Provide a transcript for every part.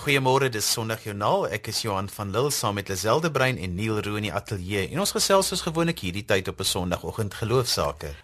Goeiemôre, dis Sondag Joernaal. Ek is Johan van Lille saam met Lazelde Brein en Neil Roo in die ateljee. En ons gesels soos gewoonlik hierdie tyd op 'n Sondagoggend geloofsaake.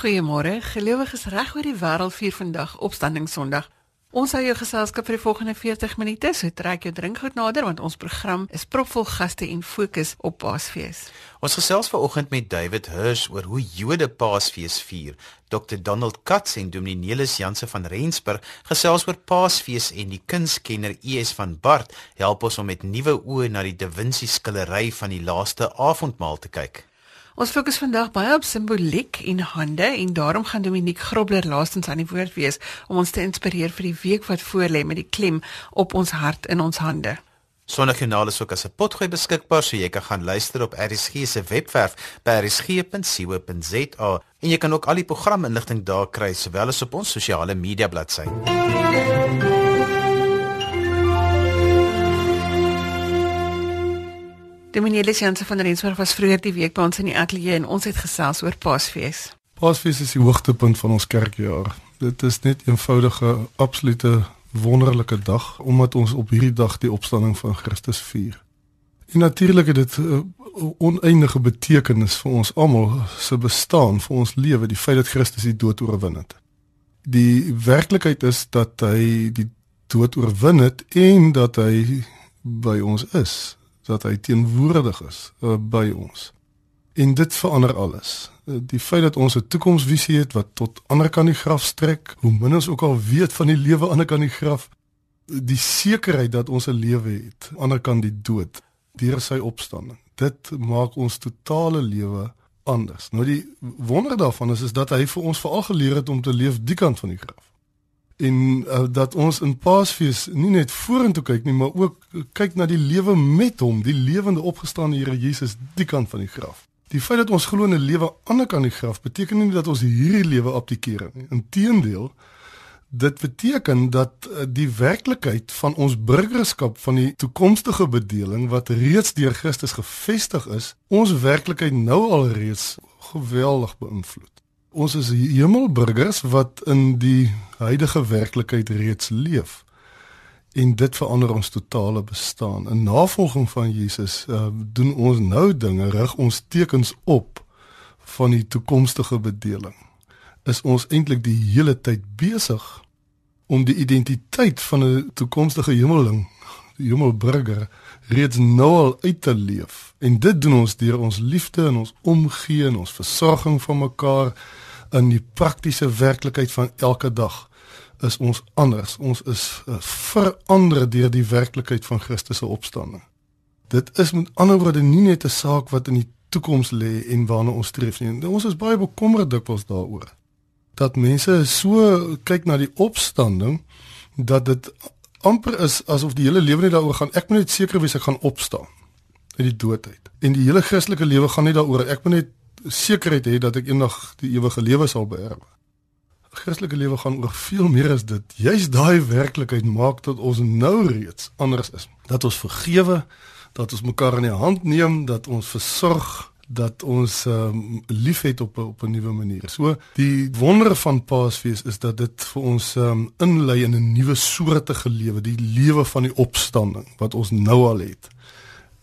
Goeiemôre. Gelowiges reg oor die wêreld vier vandag Opstandingssondag. Ons hou jou geselskap vir die volgende 40 minute. So trek jou drinkgoed nader want ons program is propvol gaste en fokus op Paasfees. Ons gesels vanoggend met David Hirsch oor hoe Jode Paasfees vier. Dr Donald Katz en Dominee Nelis Janse van Rensburg gesels oor Paasfees en die kunskenner ES van Bart help ons om met nuwe oë na die Da Vinci skillery van die laaste avondmaal te kyk. Ons fokus vandag baie op simboliek en hande en daarom gaan Dominiek Grobler laastens aan die woord wees om ons te inspireer vir die week wat voorlê met die klem op ons hart in ons hande. Sonnegenaal is ook as 'n potgooi beskikbaar so jy kan gaan luister op RSG se webwerf by rsg.co.za en jy kan ook al die programinligting daar kry sowel as op ons sosiale media bladsy. Dominee Lesianse van Rensburg was vroeër die week by ons in die ateljee en ons het gesels oor Paasfees. Paasfees is die hoogtepunt van ons kerkjaar. Dit is net 'n eenvoudige, absolute wonderlike dag omdat ons op hierdie dag die opstanding van Christus vier. En natuurlik het dit 'n oneindige betekenis vir ons almal se bestaan, vir ons lewe, die feit dat Christus die dood oorwin het. Die werklikheid is dat hy die dood oorwin het en dat hy by ons is dat hy teenwoordig is uh, by ons. En dit verander alles. Uh, die feit dat ons 'n toekomsvisie het wat tot ander kan die graf strek, hoe min ons ook al weet van die lewe ander kan die graf, die sekerheid dat ons 'n lewe het ander kan die dood deur sy opstanding. Dit maak ons totale lewe anders. Nou die wonder daarvan is is dat hy vir ons veral geleer het om te leef die kant van die graf en uh, dat ons in Paasfees nie net vorentoe kyk nie, maar ook kyk na die lewe met hom, die lewende opgestaane Here Jesus die kant van die graf. Die feit dat ons glo in 'n lewe aan die kant die graf beteken nie dat ons hierdie lewe abdikeer nie. Inteendeel, dit beteken dat uh, die werklikheid van ons burgerskap van die toekomstige bedeling wat reeds deur Christus gevestig is, ons werklikheid nou al reeds geweldig beïnvloed. Ons is hemelburgers wat in die huidige werklikheid reeds leef. En dit verander ons totale bestaan. In navolging van Jesus uh, doen ons nou dinge, rig ons tekens op van die toekomstige bedeling. Is ons eintlik die hele tyd besig om die identiteit van 'n toekomstige hemeling, die hemelburger reeds nou al uit te leef. En dit doen ons deur ons liefde en ons omgee en ons versorging vir mekaar in die praktiese werklikheid van elke dag is ons anders. Ons is uh, verander deur die werklikheid van Christus se opstanding. Dit is met ander woorde nie net 'n saak wat in die toekoms lê en waarna ons streef nie. Ons is baie bekommerd dikwels daaroor dat mense so kyk na die opstanding dat dit amper is asof die hele lewe net daaroor gaan ek moet net seker wees ek gaan opstaan uit die doodheid. En die hele Christelike lewe gaan nie daaroor ek moet net sekerheid hê dat ek eendag die ewige lewe sal beerwe. Christelike lewe gaan oor veel meer as dit. Juist daai werklikheid maak dat ons nou reeds anders is. Dat ons vergewe, dat ons mekaar in die hand neem, dat ons versorg, dat ons um, liefhet op op 'n nuwe manier. So die wonder van Paasfees is dat dit vir ons um, inlei in 'n nuwe soortige lewe, die lewe van die opstanding wat ons nou al het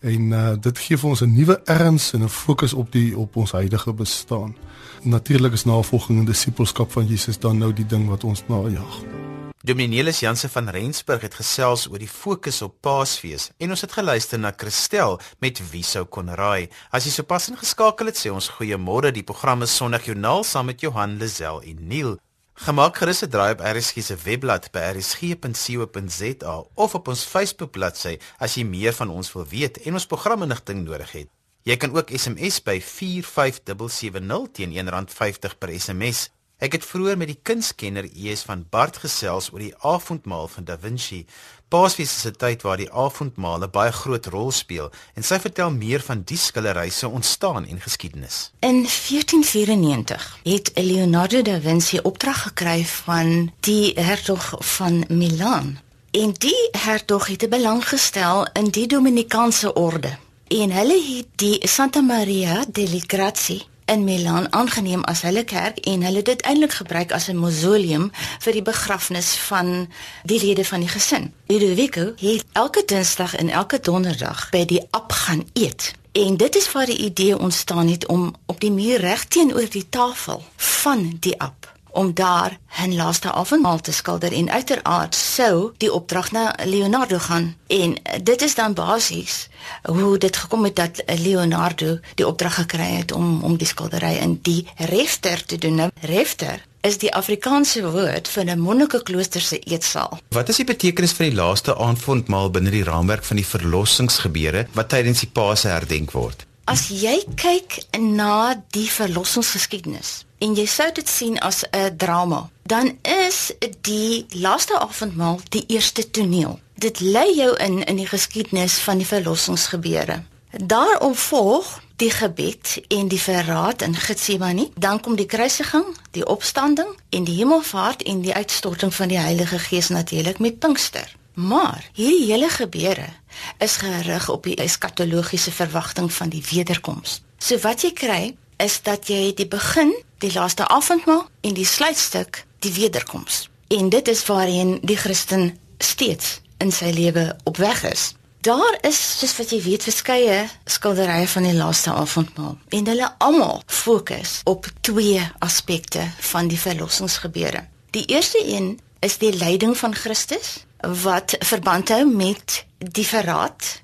en uh, dit gee vir ons 'n nuwe erns en 'n fokus op die op ons huidige bestaan. Natuurlik is navolging en disippelskap van Jesus dan nou die ding wat ons najag. Dominielis Janse van Rensburg het gesels oor die fokus op Paasfees en ons het geluister na Christel met wie sou kon raai. As jy sopas ingeskakel het, sê ons goeiemôre. Die program is Sondagjoernaal saam met Johan Lazel en Neil. Gemaak gerus 'n draai op RSG se webblad by rsg.co.za of op ons Facebook bladsy as jy meer van ons wil weet en ons programinligting nodig het. Jy kan ook SMS by 45770 teen R1.50 per SMS. Ek het vroeër met die kunskenner ES van Bart gesels oor die avondmaal van Da Vinci. Paasfees is 'n tyd waar die avondmaal 'n baie groot rol speel en sy vertel meer van die skillery se ontstaan en geskiedenis. In 1494 het Leonardo da Vinci opdrag gekry van die hertog van Milaan. En die hertog het belang gestel in die Dominikaanse orde. En hulle het die Santa Maria delle Grazie in Milaan aangeneem as hulle kerk en hulle dit eintlik gebruik as 'n mausoleum vir die begrafnis van die lede van die gesin. Ludovico het elke Dinsdag en elke Donderdag by die ap gaan eet. En dit is waar die idee ontstaan het om op die muur reg teenoor die tafel van die ap om daar 'n laaste avondmaal te skilder en uiteraard sou die opdrag na Leonardo gaan en dit is dan basies hoe dit gekom het dat Leonardo die opdrag gekry het om om die skildery in die refter te doen. Nou refter is die Afrikaanse woord vir 'n monnikenklooster se eetsaal. Wat is die betekenis van die laaste aandfondmaal binne die raamwerk van die verlossingsgebeure wat tydens die Paase herdenk word? As jy kyk na die verlossingsgeskiedenis en jy sou dit sien as 'n drama, dan is die laaste avondmaal die eerste toneel. Dit lei jou in in die geskiedenis van die verlossingsgebeure. Daarop volg die gebed en die verraad in Getsemane, dan kom die kruisiging, die opstanding en die hemelvaart en die uitstorting van die Heilige Gees natuurlik met Pinkster. Maar hierdie hele gebeure is gerig op die eskatologiese verwagting van die wederkoms. So wat jy kry is dat jy die begin, die laaste avondmaal en die sluitstuk die wederkoms. En dit is waarheen die Christen steeds in sy lewe op weg is. Daar is soos wat jy weet verskeie skilderye van die laaste avondmaal en hulle almal fokus op twee aspekte van die verlossingsgebeure. Die eerste een is die lyding van Christus wat verband hou met die verraad.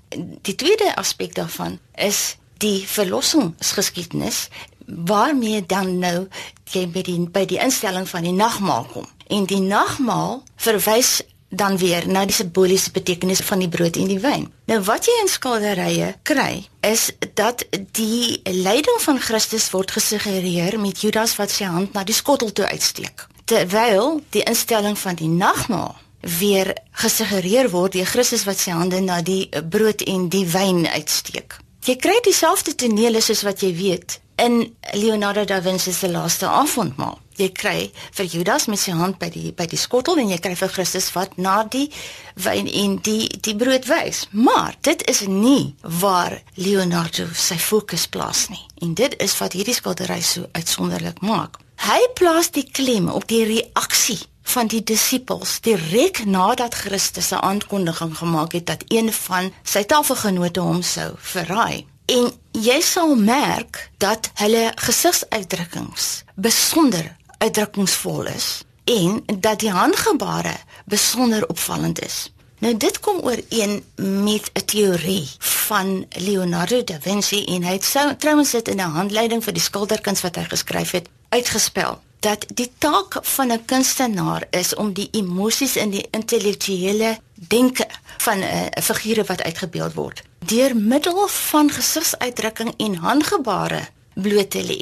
Die tweede aspek daarvan is die verlossingsgeskiedenis waarmee dan nou jy by die by die instelling van die nagmaal kom. En die nagmaal verwys dan weer na die simboliese betekenis van die brood en die wyn. Nou wat jy in skilderye kry is dat die lyding van Christus word gesuggereer met Judas wat sy hand na die skottel toe uitsteek. Terwyl die instelling van die nagmaal weer gesuggereer word deur Christus wat sy hande na die brood en die wyn uitsteek. Jy kry dieselfde tonele soos wat jy weet in Leonardo da Vinci se laaste avondmaal. Jy kry vir Judas met sy hand by die by die skottel en jy kry vir Christus wat na die wyn en die die brood wys. Maar dit is nie waar Leonardo sy fokus plaas nie. En dit is wat hierdie skildery so uitsonderlik maak. Hy plaas die klem op die reaksie van die disippels direk nadat Christus 'n aankondiging gemaak het dat een van sy tafelgenote hom sou verraai. En jy sal merk dat hulle gesigsuitdrukkings besonder uitdrukkingsvol is en dat die handgebare besonder opvallend is. Nou dit kom ooreen met 'n teorie van Leonardo da Vinci en hy het sou trouens dit in 'n handleiding vir die skilderkuns wat hy geskryf het uitgespel dat die taak van 'n kunstenaar is om die emosies in die intellektuele denke van 'n uh, figure wat uitgebeeld word deur middel van gesigsuitdrukking en handgebare bloot te lê.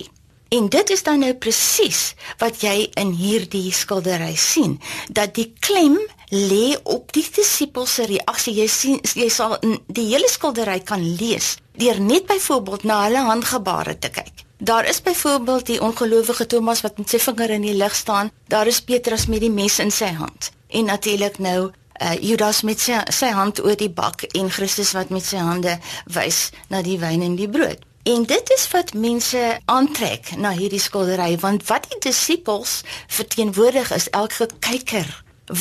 En dit is dan nou presies wat jy in hierdie skildery sien, dat die klem lê op die disippels se reaksie. Jy sien jy sal die hele skildery kan lees deur net byvoorbeeld na hulle handgebare te kyk. Daar is byvoorbeeld die ongelowige Thomas wat met sy vinger in die lug staan. Daar is Petrus met die mes in sy hand. En natuurlik nou uh, Judas met sy sy hand oor die bak en Christus wat met sy hande wys na die wyn en die brood. En dit is wat mense aantrek na hierdie skildery want wat die disippels verteenwoordig is elke kyker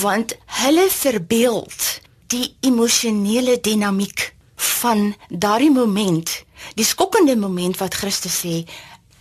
want hulle verbeeld die emosionele dinamiek van daardie moment, die skokkende moment wat Christus sê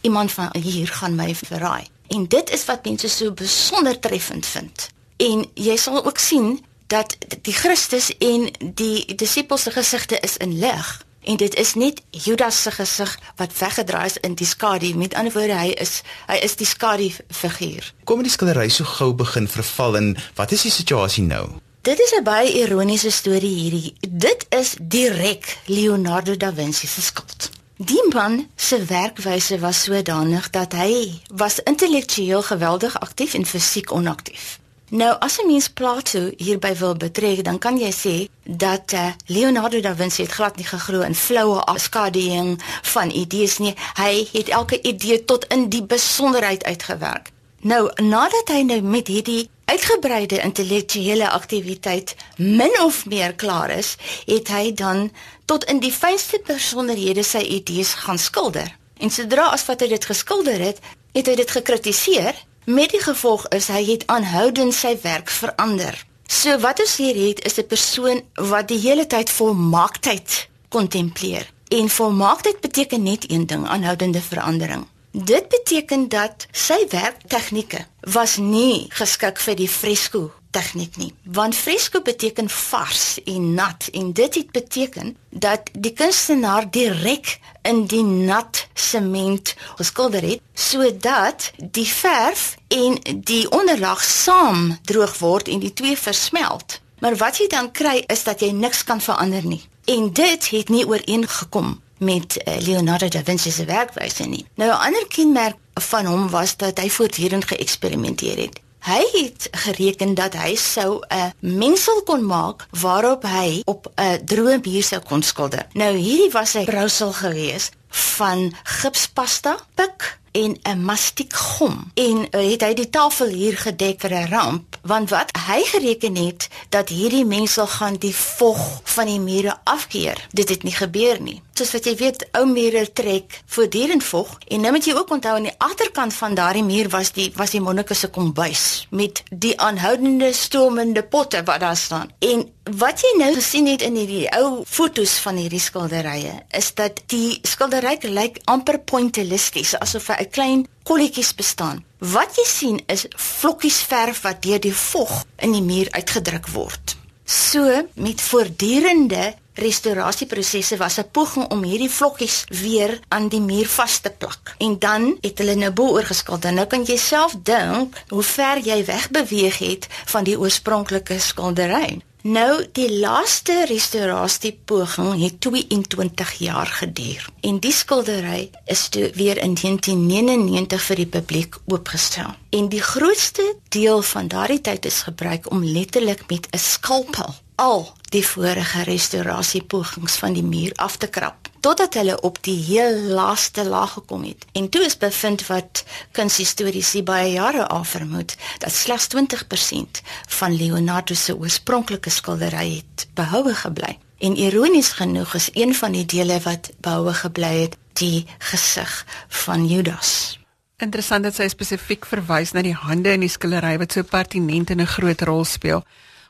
iemand van hier gaan my verraai. En dit is wat mense so besonder treffend vind. En jy sal ook sien dat die Christus en die disippels se gesigte is in lig en dit is net Judas se gesig wat weggedraai is in die skadu. Met ander woorde, hy is hy is die skadu figuur. Kom die skildery so gou begin verval en wat is die situasie nou? Dit is 'n baie ironiese storie hierdie. Dit is direk Leonardo da Vinci se skuld. Die man se werkwyse was sodanig dat hy was intellektueel geweldig aktief en fisiek onaktief. Nou as 'n mens Plato hierby wil betrek, dan kan jy sê dat uh, Leonardo da Vinci het glad nie geglo in floue afskaduwing van idees nie. Hy het elke idee tot in die besonderheid uitgewerk. Nou, nadat hy nou met hierdie uitgebreide intellektuele aktiwiteit min of meer klaar is, het hy dan tot in die fynste besonderhede sy idees gaan skilder. En sodra as wat hy dit geskilder het, het hy dit gekritiseer met die gevolg is hy het aanhoudend sy werk verander. So wat ons hier het is 'n persoon wat die hele tyd volmaaktheid kontempleer. En volmaaktheid beteken net een ding, aanhoudende verandering. Dit beteken dat sy werktegnieke was nie geskik vir die fresco tegniek nie. Want fresco beteken vars en nat en dit het beteken dat die kunstenaar direk in die nat sement geskilder het sodat die verf en die onderlaag saam droog word en die twee versmelt. Maar wat jy dan kry is dat jy niks kan verander nie. En dit het nie ooreengekom met uh, Leonardo da Vinci se werkwyse nie. Nou 'n ander kenmerk van hom was dat hy voortdurend geëksperimenteer het. Hy het gereken dat hy sou 'n mengsel kon maak waarop hy op 'n droë muur sou kon skilder. Nou hierdie was 'n brousel gewees van gipspasta, pik en 'n mastiekgom en uh, het hy die tafel hier gedek vir 'n ramp. Want wat hy gereken het dat hierdie mengsel gaan die vog van die mure afkeer. Dit het nie gebeur nie. Soos wat jy weet ou mure trek voortdurend vog. En nou moet jy ook onthou aan die agterkant van daardie muur was die was die monnike se kombuis. Met die aanhoudende stomende potte wat daar staan. En wat jy nou gesien het in hierdie ou fotos van hierdie skilderye is dat die skildery lyk amper pointillisties asof 'n klein kolletjies bestaan. Wat jy sien is vlokkies verf wat deur die vog in die muur uitgedruk word. So met voortdurende restaurasieprosesse was 'n poging om hierdie vlokkies weer aan die muur vas te plak. En dan het hulle nou bo oorgeskilder. Nou kan jy self dink hoe ver jy wegbeweeg het van die oorspronklike skildery. Nou die laaste restaurasie poging het 22 jaar geduur en die skildery is toe weer in 1999 vir die publiek oopgestel. En die grootste deel van daardie tyd is gebruik om letterlik met 'n skalpel al die vorige restaurasie pogings van die muur af te krap totdat hulle op die heel laaste laag gekom het. En toe is bevind wat kunshistoriese baie jare af vermoed dat slegs 20% van Leonardo se oorspronklike skildery het behoue gebly. En ironies genoeg is een van die dele wat behoue gebly het, die gesig van Judas. Interessant dat sy spesifiek verwys na die hande in die skildery wat so pertinent en 'n groot rol speel.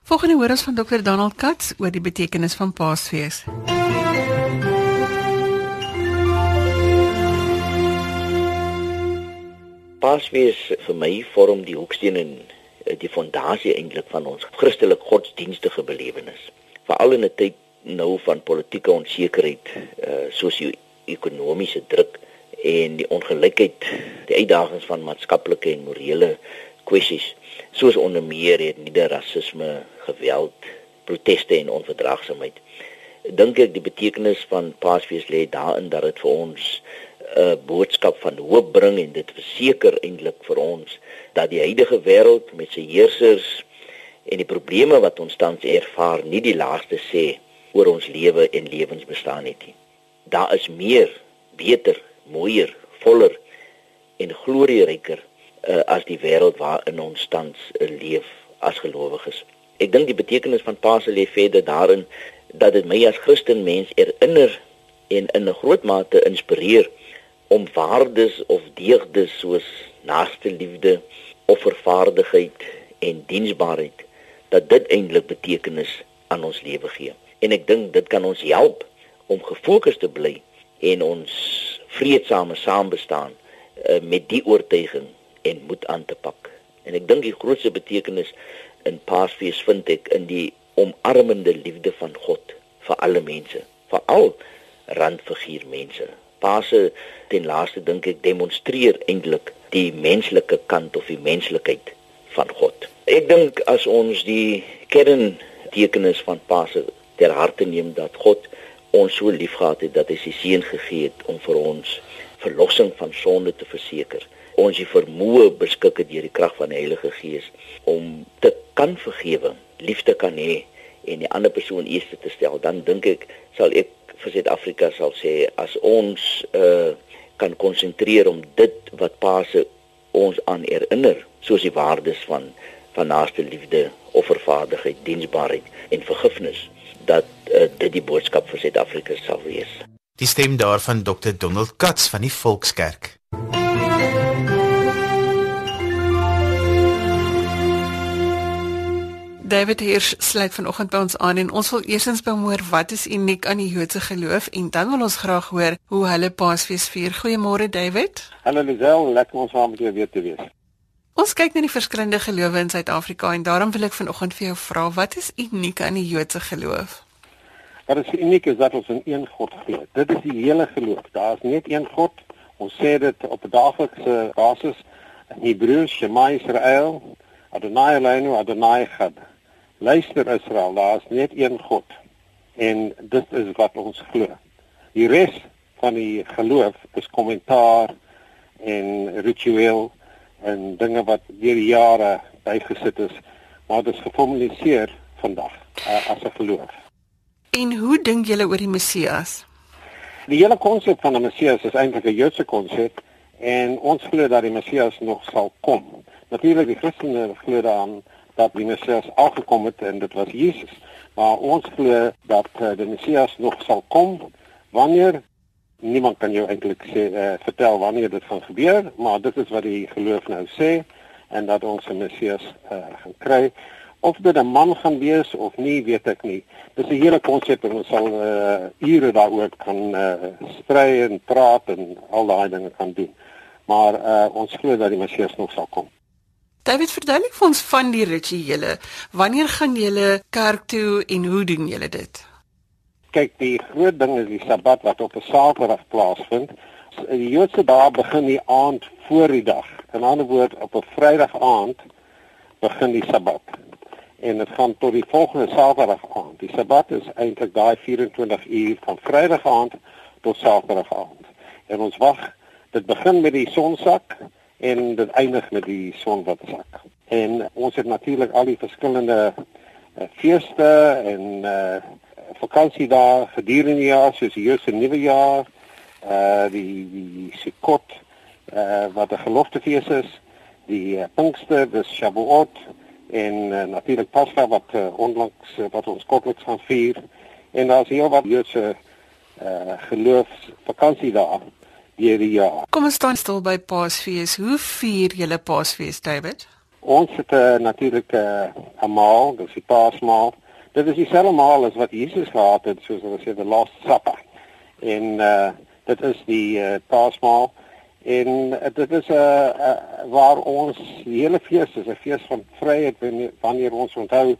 Volgende hoor ons van Dr. Donald Katz oor die betekenis van Paasfees. Paasfees vir my vorm die hoeksteen en eh, die fondasie eintlik van ons Christelike godsdienstige belewenis. Veral in 'n tyd nou van politieke onsekerheid, uh sosio-ekonomiese druk en die ongelykheid, die uitdagings van maatskaplike en morele kwessies soos onder meer het nie rasisme, geweld, proteste en onverdraagsaamheid. Dink ek die betekenis van Paasfees lê daarin dat dit vir ons 'n uh, boodskap van hoop bring en dit verseker eintlik vir ons dat die huidige wêreld met sy heersers en die probleme wat ons tans ervaar nie die laaste sê oor ons lewe en lewensbestaan het nie. Daar is meer, beter, mooier, voller en glorieryker uh, as die wêreld waarin ons tans uh, leef as gelowiges. Ek dink die betekenis van Pasen lê verder daarin dat dit my as Christen mens herinner en in 'n groot mate inspireer om waardes of deugdes soos naaste liefde, offervaardigheid en diensbaarheid dat dit eintlik betekenis aan ons lewe gee. En ek dink dit kan ons help om gefokus te bly en ons vreedsame saambestaan uh, met die oortuiging en moed aan te pak. En ek dink die grootste betekenis in Paasfees vind ek in die omarmende liefde van God vir alle mense, veral randfiguur mense. Paase ten laaste dink ek demonstreer eintlik die menslike kant of die menslikheid van God. Ek dink as ons die kerntekenis van Paase ter harte neem dat God ons so liefgehad het dat hy sy seun gegee het om vir ons verlossing van sonde te verseker ons die vermoë beskik deur die krag van die Heilige Gees om te kan vergewe, liefde kan hê en die ander persoon eers te stel, dan dink ek sal ek vir Suid-Afrika sal sê as ons uh kan konsentreer om dit wat Paase ons aan herinner, soos die waardes van van naaste liefde, offervaardigheid, diensbaarheid en vergifnis, dat uh, dit die boodskap vir Suid-Afrika sal wees. Die stem daarvan Dr Donald Katz van die Volkskerk. David Hirsch sluit vanoggend by ons aan en ons wil eersins bemoor wat is uniek aan die Joodse geloof en dan wil ons graag hoor hoe hulle Paasfees vier. Goeiemôre David. Hallo Lisel, lekker om saam met jou weer te wees. Ons kyk na die verskillende gelowe in Suid-Afrika en daarom wil ek vanoggend vir jou vra wat is uniek aan die Joodse geloof? Wat is uniek is dat ons in een God glo. Dit is die hele geloof. Daar is net een God. Ons sê dit op 'n daaglikse basis in Hebreëus, Shema Israel, Adonai Eloheinu, Adonai Echad. Luister Israel, daar is net een God en dit is wat ons glo. Die res van die geloof is kommentaar en ritueel en dinge wat deur die jare bygesit is, maar dit is geformaliseer vandag uh, as 'n geloof. En hoe dink julle oor die Messias? Die hele konsep van 'n Messias is eintlik 'n Joodse konsep en ons glo dat die Messias nog sal kom. Natuurlik die Christene glo daaraan dat die Messias aangekom het en dit was Jesus. Maar ons glo dat uh, die Messias nog sal kom wanneer niemand kan jou eintlik sê uh, vertel wanneer dit gaan gebeur, maar dit is wat die geloof nou sê en dat ons 'n Messias uh, gaan kry. Of dit 'n man gaan wees of nie, weet ek nie. Dis 'n hele konsep en ons sal uh, ure daaroor kan uh, stry en praat en al daai dinge kan doen. Maar uh, ons glo dat die Messias nog sal kom. David verduidelik vir ons van die rituele. Wanneer gaan julle kerk toe en hoe doen julle dit? Kyk, die groot ding is die Sabbat wat op 'n Saterdag plaasvind. Die Joodse dae begin die aand voor die dag. In 'n ander woord, op 'n Vrydag aand begin die Sabbat. En dit gaan tot die volgende Saterdag aand. Die Sabbat is eintlik daai 24 uur van Vrydag aand tot Saterdag aand. En ons wag, dit begin met die sonsak en dit eindig met die son wat sak. En ons het natuurlik al die verskillende uh, feeste en uh vakansie daar gedurende die jaar soos die Joodse Nuwe Jaar, uh die die Sukkot uh wat 'n geloftefees is, die uh, Pinkster, dis Shavuot en uh, natuurlik Pascha wat uh, onlangs uh, wat ons kortliks gaan vier. En daar's hier wat Joodse uh geloofs vakansie daar deur die jaar. Kom ons staan stil by Paasfees. Hoe vier julle Paasfees, David? Ons het uh, natuurlik 'n uh, maal, dis die Paasmaal. Dit is dieselfde maal as wat Jesus gehad het, soos hulle sê the last supper. En uh dit is die uh, Paasmaal en uh, dit is 'n uh, uh, waar ons die hele fees is 'n fees van vryheid wanneer ons onthou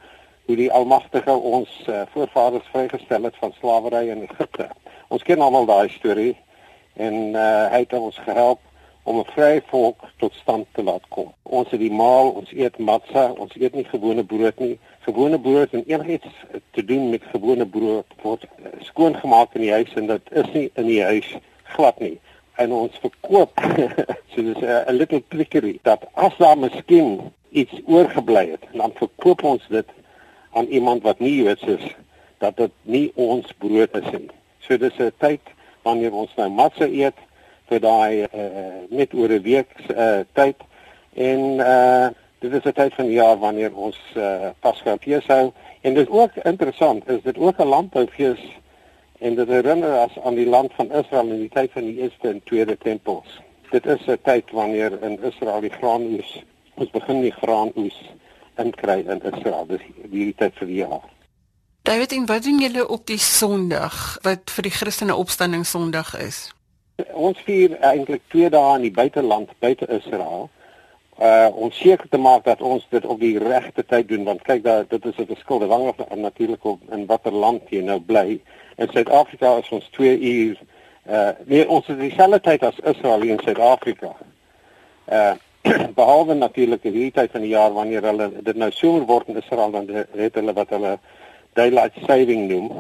hoe die Almagtige ons uh, voorvaders vrygestel het van slawerny in Egipte. Ons ken almal daai storie en uh, hy het ons gehelp om 'n vrye volk tot stand te laat kom. Ons het die maal, ons eet matza, ons eet nie gewone brood nie. Gewone brood en enigiets te doen met gewone brood word uh, skoongemaak in die huis en dit is nie in die huis glad nie. En ons verkoop so dis 'n little trickery dat as daar miskien iets oorgebly het, dan verkoop ons dit aan iemand wat nie Joods is dat dit nie ons brood is nie. So dis 'n tyd wanneer ons nou matse eet vir daai uh, net oor 'n week uh, tyd en uh, dit is 'n tyd van die jaar wanneer ons uh, Pasga fees hou en dit is ook interessant is dit ook 'n landboufees en dit herinner as aan die land van Israel in die tyd van die eerste en tweede tempels. Dit is 'n tyd wanneer in Israel die graanoes ons begin die graanoes inkry in Israel. Dis die tyd vir die jaar. David, en wat doen julle op die Sondag wat vir die Christene opstanding Sondag is? Ons vier eintlik twee dae in die buiteland, buite Israel. Uh ons seker te maak dat ons dit op die regte tyd doen want kyk daar dit is 'n verskil hang af natuurlik op in watter land jy nou bly. In Suid-Afrika is ons 2 uur uh nee ons is dieselfde tyd as Israel in Suid-Afrika. Uh behalwe natuurlik die hierdie tyd van die jaar wanneer hulle dit nou somer word in Israel dan het hulle wat hulle daylight saving noem.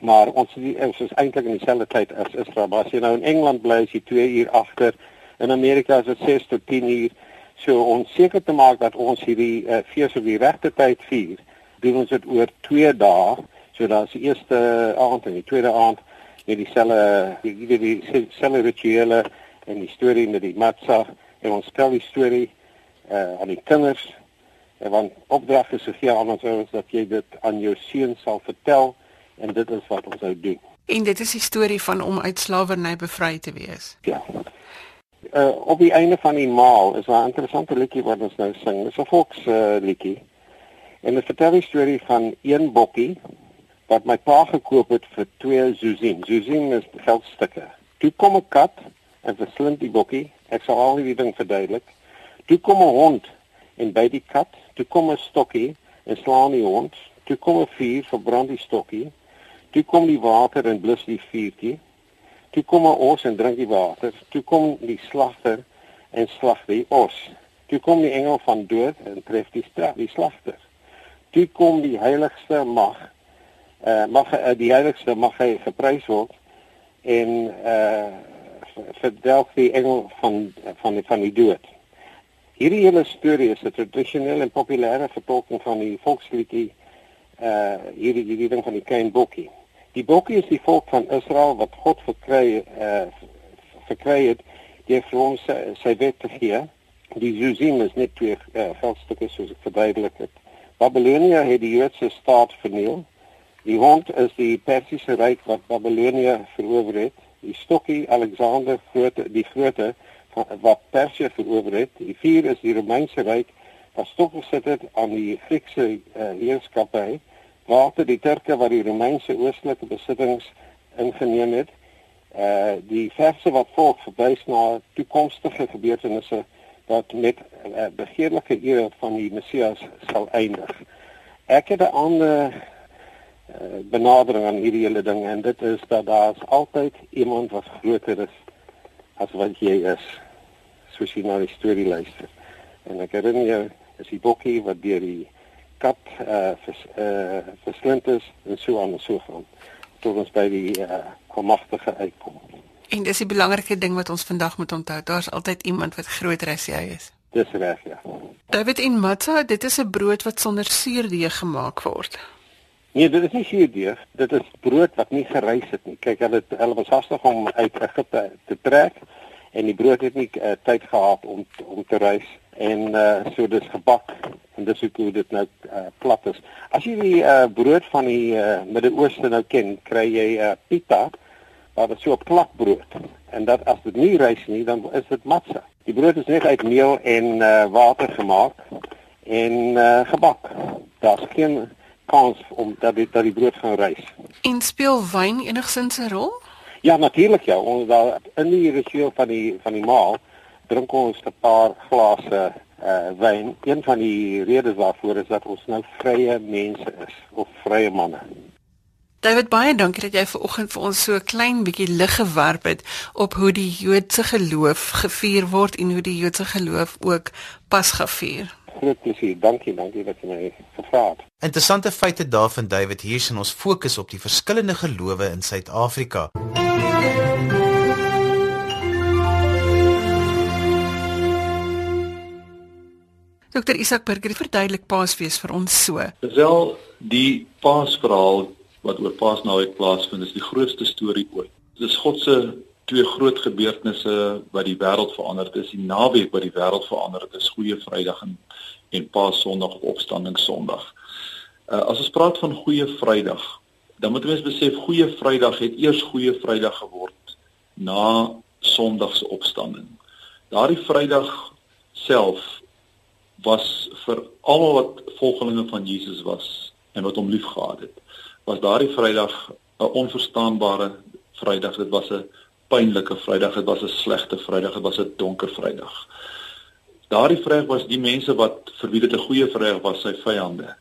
Maar ons is, is eintlik in dieselfde tyd as Israel. Maar as jy nou in Engeland bly, is jy 2 uur agter. In Amerika is dit 6 tot 10 uur. So ons seker te maak dat ons hierdie uh, fees op die regte tyd vier, doen ons dit oor 2 dae. So dan is die eerste aand en die tweede aand met dieselfde die die dieselfde rituele en die storie met die matzah en ons stel die storie uh, aan die kinders want opdrag is gegee aan ons ouers dat jy dit aan jou seun sal vertel en dit is wat ons nou doen. En dit is die storie van om uit slawerny bevry te wees. Ja. Uh op die einde van die maal is 'n interessante liedjie wat ons nou sing. Dis 'n volks uh, liedjie. En dit vertel die storie van een bokkie wat my pa gekoop het vir 2 zuzim. Zuzim is geldstukke. Toe kom 'n kat en verslind die bokkie. Ek sal al die ding verduidelik. Toe kom 'n hond en by die kat. Toe kom 'n stokkie en slaan die hond. Toe kom 'n vuur, verbrand die stokkie. Toe kom die water en blus die vuurtjie. Toe kom 'n os en drink die water. Toe kom die slagter en slag die os. Toe kom die engel van dood en tref die straf, die slagter. Toe kom die heiligste mag. Eh uh, mag uh, die heiligste mag hy geprys word en eh uh, verdelg die engel van van die van die dood. Hierdie hele storie is 'n tradisionele en populêre vertolking van die volksliedjie eh uh, hierdie ding van die klein bokkie. Die bokkie is die volk van Israel wat God verkry eh uh, verkry het deur vir ons sy, sy wet te gee. Die Zuzim is net twee uh, veldstukke soos ek verduidelik het. Babylonia het die Joodse staat verniel. Die hond is die Persiese ryk wat Babylonia verower het. Die stokkie Alexander Grote, die Grote wat Persië verower het. Die vuur is die Romeinse ryk wat stop gesit het aan die Griekse uh, heerskappy water die Turke wat die Romeinse oostelike besittings ingeneem het. Uh die verse wat volg verwys na toekomstige gebeurtenisse wat met uh, begeerlike era van die Messias sal eindig. Ek het 'n ander uh, benadering aan hierdie hele ding en dit is dat daar altyd iemand wat groter is as wat jy is. Soos jy na die storie luister. En ek herinner jou, is die bokkie wat deur die kat eh uh, vers, uh, verslind is en so aan en so gaan tot ons by die eh uh, almagtige uitkom. En dis die belangrike ding wat ons vandag moet onthou. Daar's altyd iemand wat groter as jy is. Dis reg, ja. David in Matza, dit is 'n brood wat sonder suurdeeg gemaak word. Nee, dit is nie suurdeeg. Dit is brood wat nie gerys het nie. Kyk, hulle hulle was hastig om uit Egipte te trek en die brood het nie uh, tyd gehad om om te rys en uh, so dis gebak en dis hoe dit nou uh, plat is. As jy die uh, brood van die uh, Midde-Ooste nou ken, kry jy 'n uh, pita wat so 'n plat brood en dat as dit nie rys nie, dan is dit matse. Die brood is net uit meel en uh, water gemaak en uh, gebak. Daar's geen kans om dat dit dat die brood gaan rys. En speel wyn enigsins 'n rol? Ja, natuurlik ja. Ons daar in die ritueel van die van die maal drink ons 'n paar glase uh wyn. Een van die redes daarvoor is dat ons nou vrye mense is of vrye manne. David baie dankie dat jy ver oggend vir ons so 'n klein bietjie lig gewerp het op hoe die Joodse geloof gevier word en hoe die Joodse geloof ook pas gevier. Groot plesier. Dankie, dankie dat jy my gevra het. Interessante feite daarvan David hier sien ons fokus op die verskillende gelowe in Suid-Afrika. Dr Isak Burger verduidelik Paasfees vir ons so. Wel die Paasverhaal wat oor Paasnaweek plaasvind is die grootste storie ooit. Dit is God se twee groot gebeurtenisse wat die wêreld verander het. Dis die naweek wat die wêreld verander het. Dis Goeie Vrydag en en Paasondag of Opstandingssondag. Uh, as ons praat van Goeie Vrydag, dan moet ons besef Goeie Vrydag het eers Goeie Vrydag geword na Sondag se opstanding. Daardie Vrydag self was vir almal wat volgelinge van Jesus was en wat hom liefgehad het. Was daardie Vrydag 'n onverstaanbare Vrydag. Dit was 'n pynlike Vrydag. Dit was 'n slegte Vrydag. Dit was 'n donker Vrydag. Daardie Vrydag was die mense wat vir wie dit 'n goeie Vrydag was, sy vyande.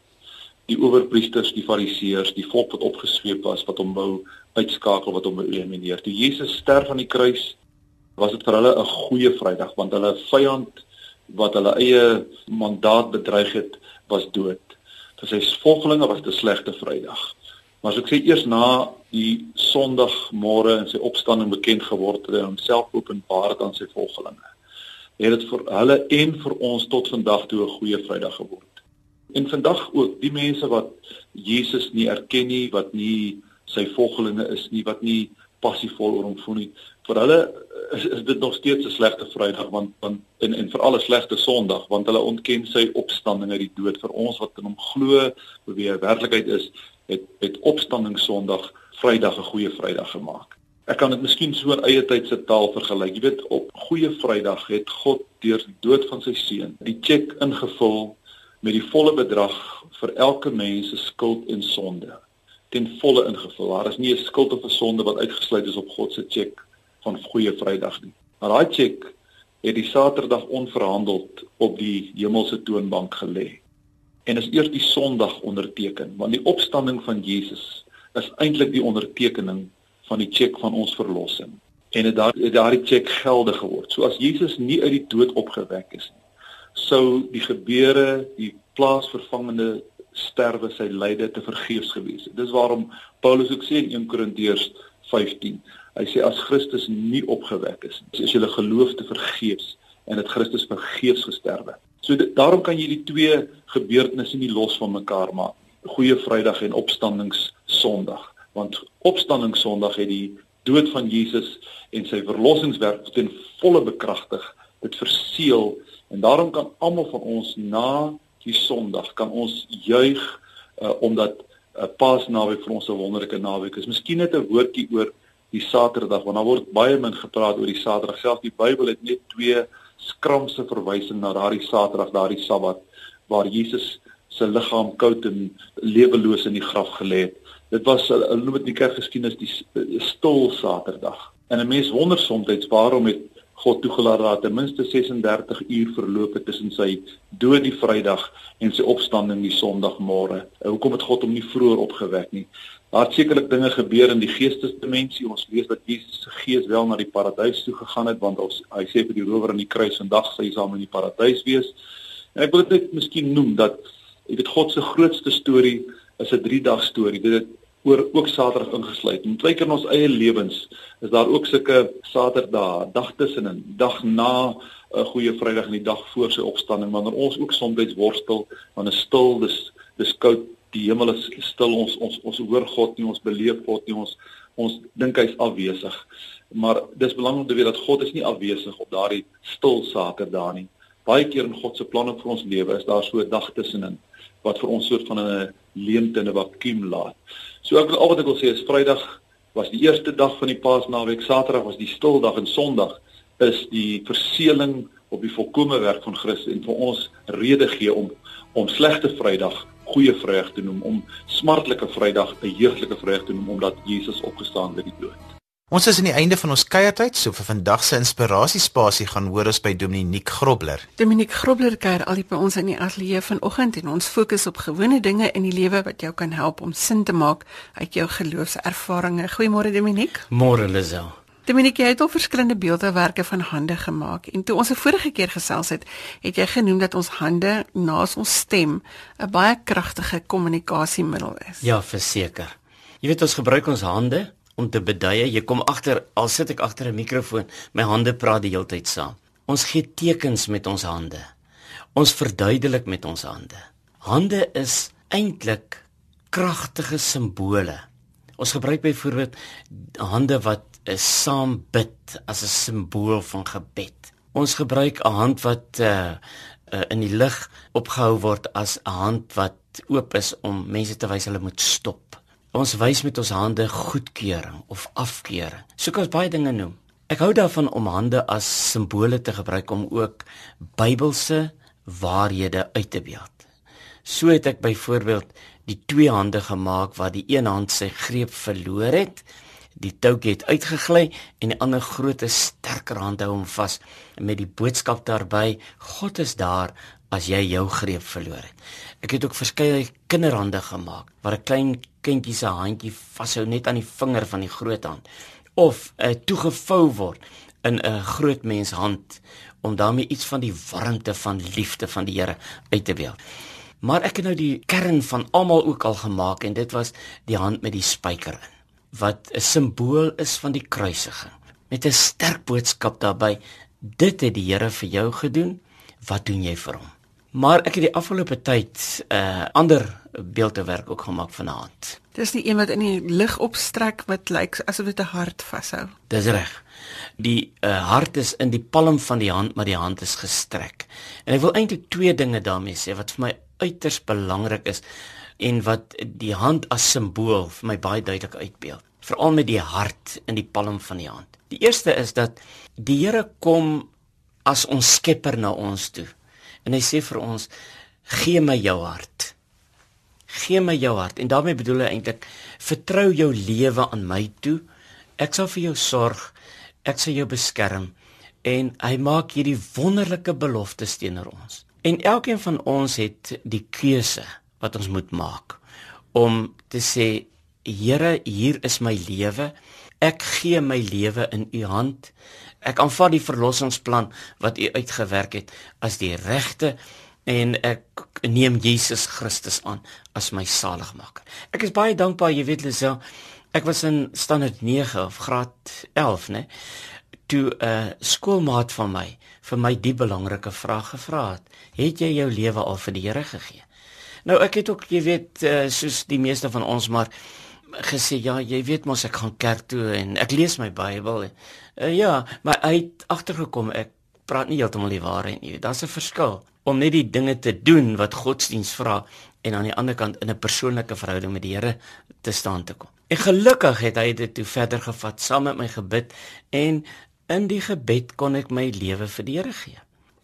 Die owerpriesters, die fariseërs, die volk wat opgesweep was wat hom wou uitskakel, wat hom wou elimineer. Toe Jesus sterf aan die kruis, was dit vir hulle 'n goeie Vrydag want hulle vyand wat hulle eie mandaat bedreig het was dood. Vir sy volgelinge was dit 'n slegte Vrydag. Maar as ek sê eers na die Sondagmôre en sy opstanding bekend geword het en homself openbaar het aan sy volgelinge. Het dit vir hulle en vir ons tot vandag toe 'n goeie Vrydag geword. En vandag ook die mense wat Jesus nie erken nie, wat nie sy volgelinge is nie, wat nie passievol oor hom voel nie. Vir hulle is, is dit nog steeds 'n slegte Vrydag want want en en vir alle slegte Sondag want hulle ontken sy opstanding uit die dood vir ons wat in hom glo wie hy werklikheid is het het opstanding Sondag Vrydag 'n goeie Vrydag gemaak. Ek kan dit miskien so in eie tyd se taal vergelyk. Jy weet, op Goeie Vrydag het God deur die dood van sy seun die tjek ingevul met die volle bedrag vir elke mens se skuld en sonde. Ten volle ingevul. Daar is nie 'n skuld of 'n sonde wat uitgesluit is op God se tjek van Goeie Vrydag nie. Maar daai tjek het die Saterdag onverhandeld op die hemelse toonbank gelê. En is eers die Sondag onderteken, want die opstanding van Jesus is eintlik die ondertekening van die tjek van ons verlossing. En dit daar het daardie tjek geldig geword. So as Jesus nie uit die dood opgewek is nie, sou die gebeure, die plaasvervangende sterwe sy lyde te vergeefs gewees het. Dis waarom Paulus ook sê in 1 Korintiërs 15. Hy sê as Christus nie opgewek is nie, is julle geloof te vergeefs en dit Christus vergeefs gesterwe. So dit, daarom kan jy die twee gebeurtenisse nie los van mekaar maak. Goeie Vrydag en Opstandings Sondag, want Opstandings Sondag het die dood van Jesus en sy verlossingswerk ten volle bekragtig, dit verseël en daarom kan almal van ons na die Sondag kan ons juig uh, omdat 'n uh, Paasnaweek vir ons 'n wonderlike naweek is. Miskien net 'n woordjie oor die Saterdag want daar word baie min gepraat oor die Saterdag. Selfs die Bybel het net twee skramse verwysing na daardie Saterdag, daardie Sabbat waar Jesus se liggaam koud en leweloos in die graf gelê het. Dit was hulle noem dit in die kerkgeskiedenis die stil Saterdag. En 'n mens wonder soms waarom het God toegelaat dat ten minste 36 uur verloop het tussen sy dood die Vrydag en sy opstanding die Sondagmôre. Hoekom het God hom nie vroeër opgewek nie? Daar het sekerlik dinge gebeur in die geestesdimensie. Ons lees dat Jesus se gees wel na die paradys toe gegaan het want ons, hy sê vir die rower aan die kruis vandag sal hy saam in die paradys wees. En ek wil dit miskien noem dat jy weet God se grootste storie is 'n 3 dag storie. Dit het oor ook Saterdag ingesluit. En twee keer in ons eie lewens is daar ook sulke Saterdae, dag tussenin, dag na 'n goeie Vrydag en die dag voor sy opstanding wanneer ons ook soms worstel, wanneer stil, dis dis koud, die hemel is stil, ons ons ons hoor God nie, ons beleef God nie, ons ons dink hy's afwesig. Maar dis belangrik om te weet dat God is nie afwesig op daardie stil Saterdae nie. Baie keer in God se planne vir ons lewe is daar so 'n dag tussenin wat vir ons soort van 'n leemte in 'n vakuum laat. So ek wil al wat ek wil sê is Vrydag was die eerste dag van die Paasnaweek, Saterdag was die stildag en Sondag is die verseëling op die volkomme werk van Christus en vir ons rede gee om om slegte Vrydag goeie Vrydag te noem, om smartlike Vrydag 'n heuglike Vrydag te noem omdat Jesus opgestaan het uit die dood. Ons is aan die einde van ons kuiertyd, so vir vandag se inspirasiespasie gaan hoor ons by Dominique Grobler. Dominique Grobler kuier al by ons in die ateljee vanoggend en ons fokus op gewone dinge in die lewe wat jou kan help om sin te maak uit jou geloofservarings. Goeiemôre Dominique. Môre Lisel. Dominique, jy het al verskillende beeldewerke van hande gemaak en toe ons 'n vorige keer gesels het, het jy genoem dat ons hande naas ons stem 'n baie kragtige kommunikasiemiddel is. Ja, verseker. Jy weet ons gebruik ons hande om te beduie. Jy kom agter al sit ek agter 'n mikrofoon, my hande praat die hele tyd saam. Ons gee tekens met ons hande. Ons verduidelik met ons hande. Hande is eintlik kragtige simbole. Ons gebruik byvoorbeeld hande wat saam bid as 'n simbool van gebed. Ons gebruik 'n hand wat uh, uh in die lig opgehou word as 'n hand wat oop is om mense te wys hulle moet stop. Ons wys met ons hande goedkeuring of afkeuring. So kan ons baie dinge noem. Ek hou daarvan om hande as simbole te gebruik om ook Bybelse waarhede uit te beeld. So het ek byvoorbeeld die twee hande gemaak waar die een hand sy greep verloor het, die toukie het uitgegly en die ander groot sterker hand hou hom vas met die boodskap daarbey: God is daar as jy jou greep verloor het. Ek het ook verskeie kinderhande gemaak waar 'n klein kindjie se handjie vashou net aan die vinger van die groot hand of uh, toegevou word in 'n groot mens hand om daarmee iets van die warmte van liefde van die Here uit te beeld. Maar ek het nou die kern van almal ook al gemaak en dit was die hand met die spyker in wat 'n simbool is van die kruisiging met 'n sterk boodskap daarbey dit het die Here vir jou gedoen wat doen jy vir hom Maar ek het die afgelope tyd 'n uh, ander beeldewerk ook gemaak vanaand. Dis die een wat in die lig opstrek wat lyk asof dit 'n hart vashou. Dis reg. Die uh, hart is in die palm van die hand, maar die hand is gestrek. En ek wil eintlik twee dinge daarmee sê wat vir my uiters belangrik is en wat die hand as simbool vir my baie duidelik uitbeeld. veral met die hart in die palm van die hand. Die eerste is dat die Here kom as ons Skepper na ons toe. En hy sê vir ons: "Gee my jou hart." Gee my jou hart. En daarmee bedoel hy eintlik: "Vertrou jou lewe aan my toe. Ek sal vir jou sorg. Ek sal jou beskerm." En hy maak hierdie wonderlike beloftes teenoor ons. En elkeen van ons het die keuse wat ons moet maak om te sê Here, hier is my lewe. Ek gee my lewe in u hand. Ek aanvaar die verlossingsplan wat u uitgewerk het as die regte en ek neem Jesus Christus aan as my saligmaker. Ek is baie dankbaar, jy weet Lisel, ek was in standaard 9 of graad 11, né? Toe 'n uh, skoolmaat van my vir my die belangrike vraag gevra het: "Het jy jou lewe al vir die Here gegee?" Nou ek het ook, jy weet, uh, soos die meeste van ons maar gesê ja, jy weet mos ek gaan kerk toe en ek lees my Bybel. Uh, ja, maar hy het agtergekom ek praat nie heeltemal die waarheid nie. Daar's 'n verskil om net die dinge te doen wat godsdiens vra en aan die ander kant in 'n persoonlike verhouding met die Here te staan te kom. En gelukkig het hy dit toe verder gevat saam met my gebid en in die gebed kon ek my lewe vir die Here gee.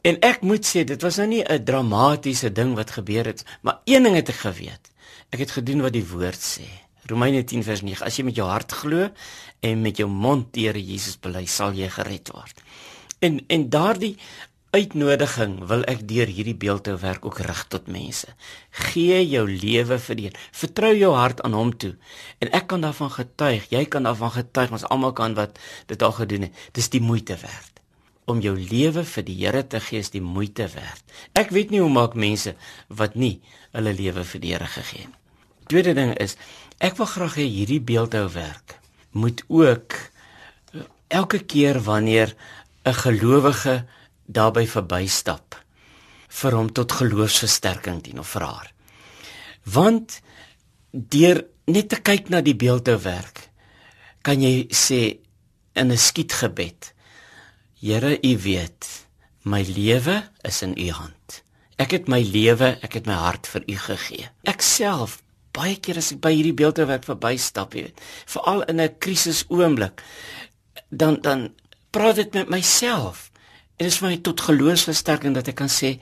En ek moet sê dit was nou nie 'n dramatiese ding wat gebeur het, maar een ding het ek geweet. Ek het gedoen wat die woord sê. Romeine 10 vers 9. As jy met jou hart glo en met jou mond die Here Jesus bely, sal jy gered word. En en daardie uitnodiging wil ek deur hierdie beeldhou werk ook rig tot mense. Gee jou lewe vir die Here. Vertrou jou hart aan hom toe. En ek kan daarvan getuig, jy kan daarvan getuig, ons almal kan wat dit al gedoen het. Dis die moeite werd. Om jou lewe vir die Here te gee is die moeite werd. Ek weet nie hoe maak mense wat nie hulle lewe vir die Here gegee het. Tweede ding is Ek wil graag hê hierdie beeldhou werk moet ook eh, elke keer wanneer 'n gelowige daarby verbystap vir hom tot geloofsversterking dien of vir haar. Want deur net te kyk na die beeldhou werk, kan jy sê in 'n skietgebed: Here, U weet, my lewe is in U hand. Ek het my lewe, ek het my hart vir U gegee. Ek self baie keer as ek by hierdie beeldhouwerk verbystap, jy weet, veral in 'n krisis oomblik, dan dan praat dit met myself. En dit is vir my tot geloofsversterking dat ek kan sê,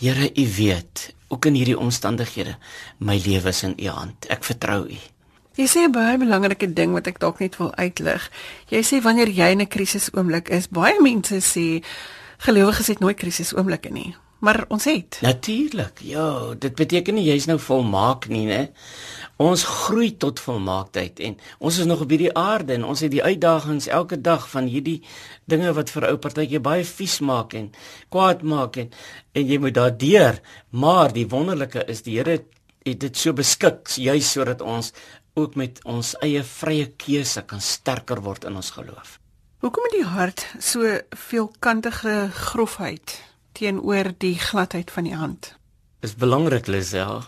Here, U weet, ook in hierdie omstandighede, my lewe is in U hand. Ek vertrou U. Jy sê 'n baie belangrike ding wat ek dalk net wil uitlig. Jy sê wanneer jy in 'n krisis oomblik is, baie mense sê gelowiges het nooit krisis oomblikke nie maar ons het. Natuurlik. Ja, dit beteken nie jy's nou volmaak nie, né? Ons groei tot volmaaktheid en ons is nog op hierdie aarde en ons het die uitdagings elke dag van hierdie dinge wat vir ou partytjie baie vies maak en kwaad maak en en jy moet daardeur, maar die wonderlike is die Here het dit so beskik juis sodat ons ook met ons eie vrye keuse kan sterker word in ons geloof. Hoekom het die hart so veelkantige grofheid? Teenoor die gladheid van die hand. Dis belangrik, Lisel.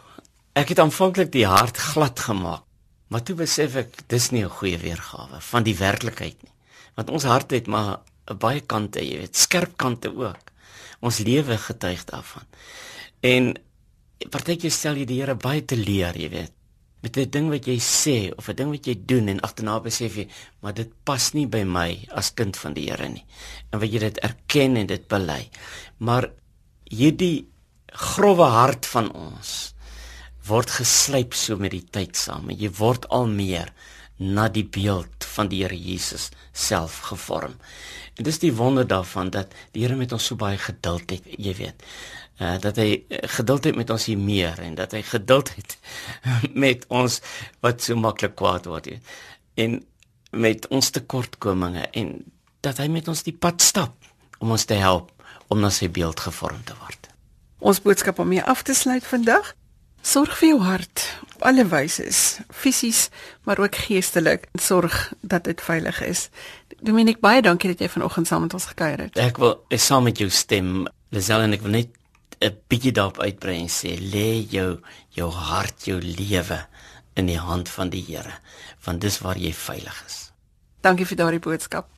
Ek het aanvanklik die hart glad gemaak, maar toe besef ek dis nie 'n goeie weergawe van die werklikheid nie. Want ons hart het maar baie kante, jy weet, skerp kante ook. Ons lewe getuig daarvan. En partykeer stel jy die Here baie te leer, jy weet met 'n ding wat jy sê of 'n ding wat jy doen en agterna besef jy maar dit pas nie by my as kind van die Here nie. En wat jy dit erken en dit bely. Maar hierdie grouwe hart van ons word geslyp so met die tyd saam en jy word al meer na die beeld van die Here Jesus self gevorm. En dis die wonder daarvan dat die Here met ons so baie geduld het, jy weet uh, dat hy eh, geduld het met ons hier meer en dat hy geduld het met ons wat so maklik kwaad word he. en met ons tekortkominge en dat hy met ons die pad stap om ons te help om na sy beeld gevorm te word. Ons boodskap om mee af te sluit vandag. Sorg vir jou hart op alle wyse, fisies maar ook geestelik. Sorg dat dit veilig is. Dominiek, baie dankie dat jy vanoggend saam met ons gekuier het. Ek wil saam met jou stem. Lisel en ek wil net 'n bietjie daarop uitbrei en sê lê jou jou hart, jou lewe in die hand van die Here, want dis waar jy veilig is. Dankie vir daardie boodskap.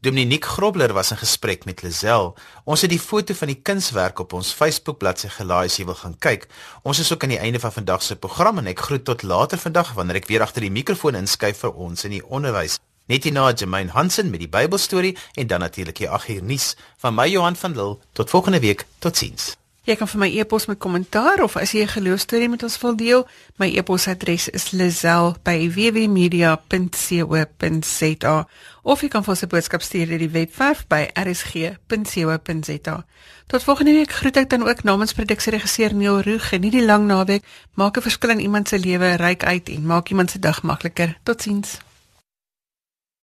Dominique Grobler was in gesprek met Lisel. Ons het die foto van die kunswerk op ons Facebook bladsy gelaai as jy wil gaan kyk. Ons is ook aan die einde van vandag se program en ek groet tot later vandag wanneer ek weer agter die mikrofoon inskuif vir ons in die onderwys. Net hierna Jermaine Hansen met die Bybelstorie en dan natuurlik die 8 uur nuus van my Johan van Lille. Tot volgende week. Totsiens. Jy kan vir my e-pos met kommentaar of as jy 'n geloostorie met ons wil deel, my e-posadres is lazel@wwmedia.co.za of jy kan vir ons 'n boodskap stuur deur die webwerf by rsg.co.za. Tot volgende week groet ek dan ook namens produksieregisseur Neil Roo. Geniet die lang naweek, maak 'n verskil in iemand se lewe, ryk uit en maak iemand se dag makliker. Totsiens.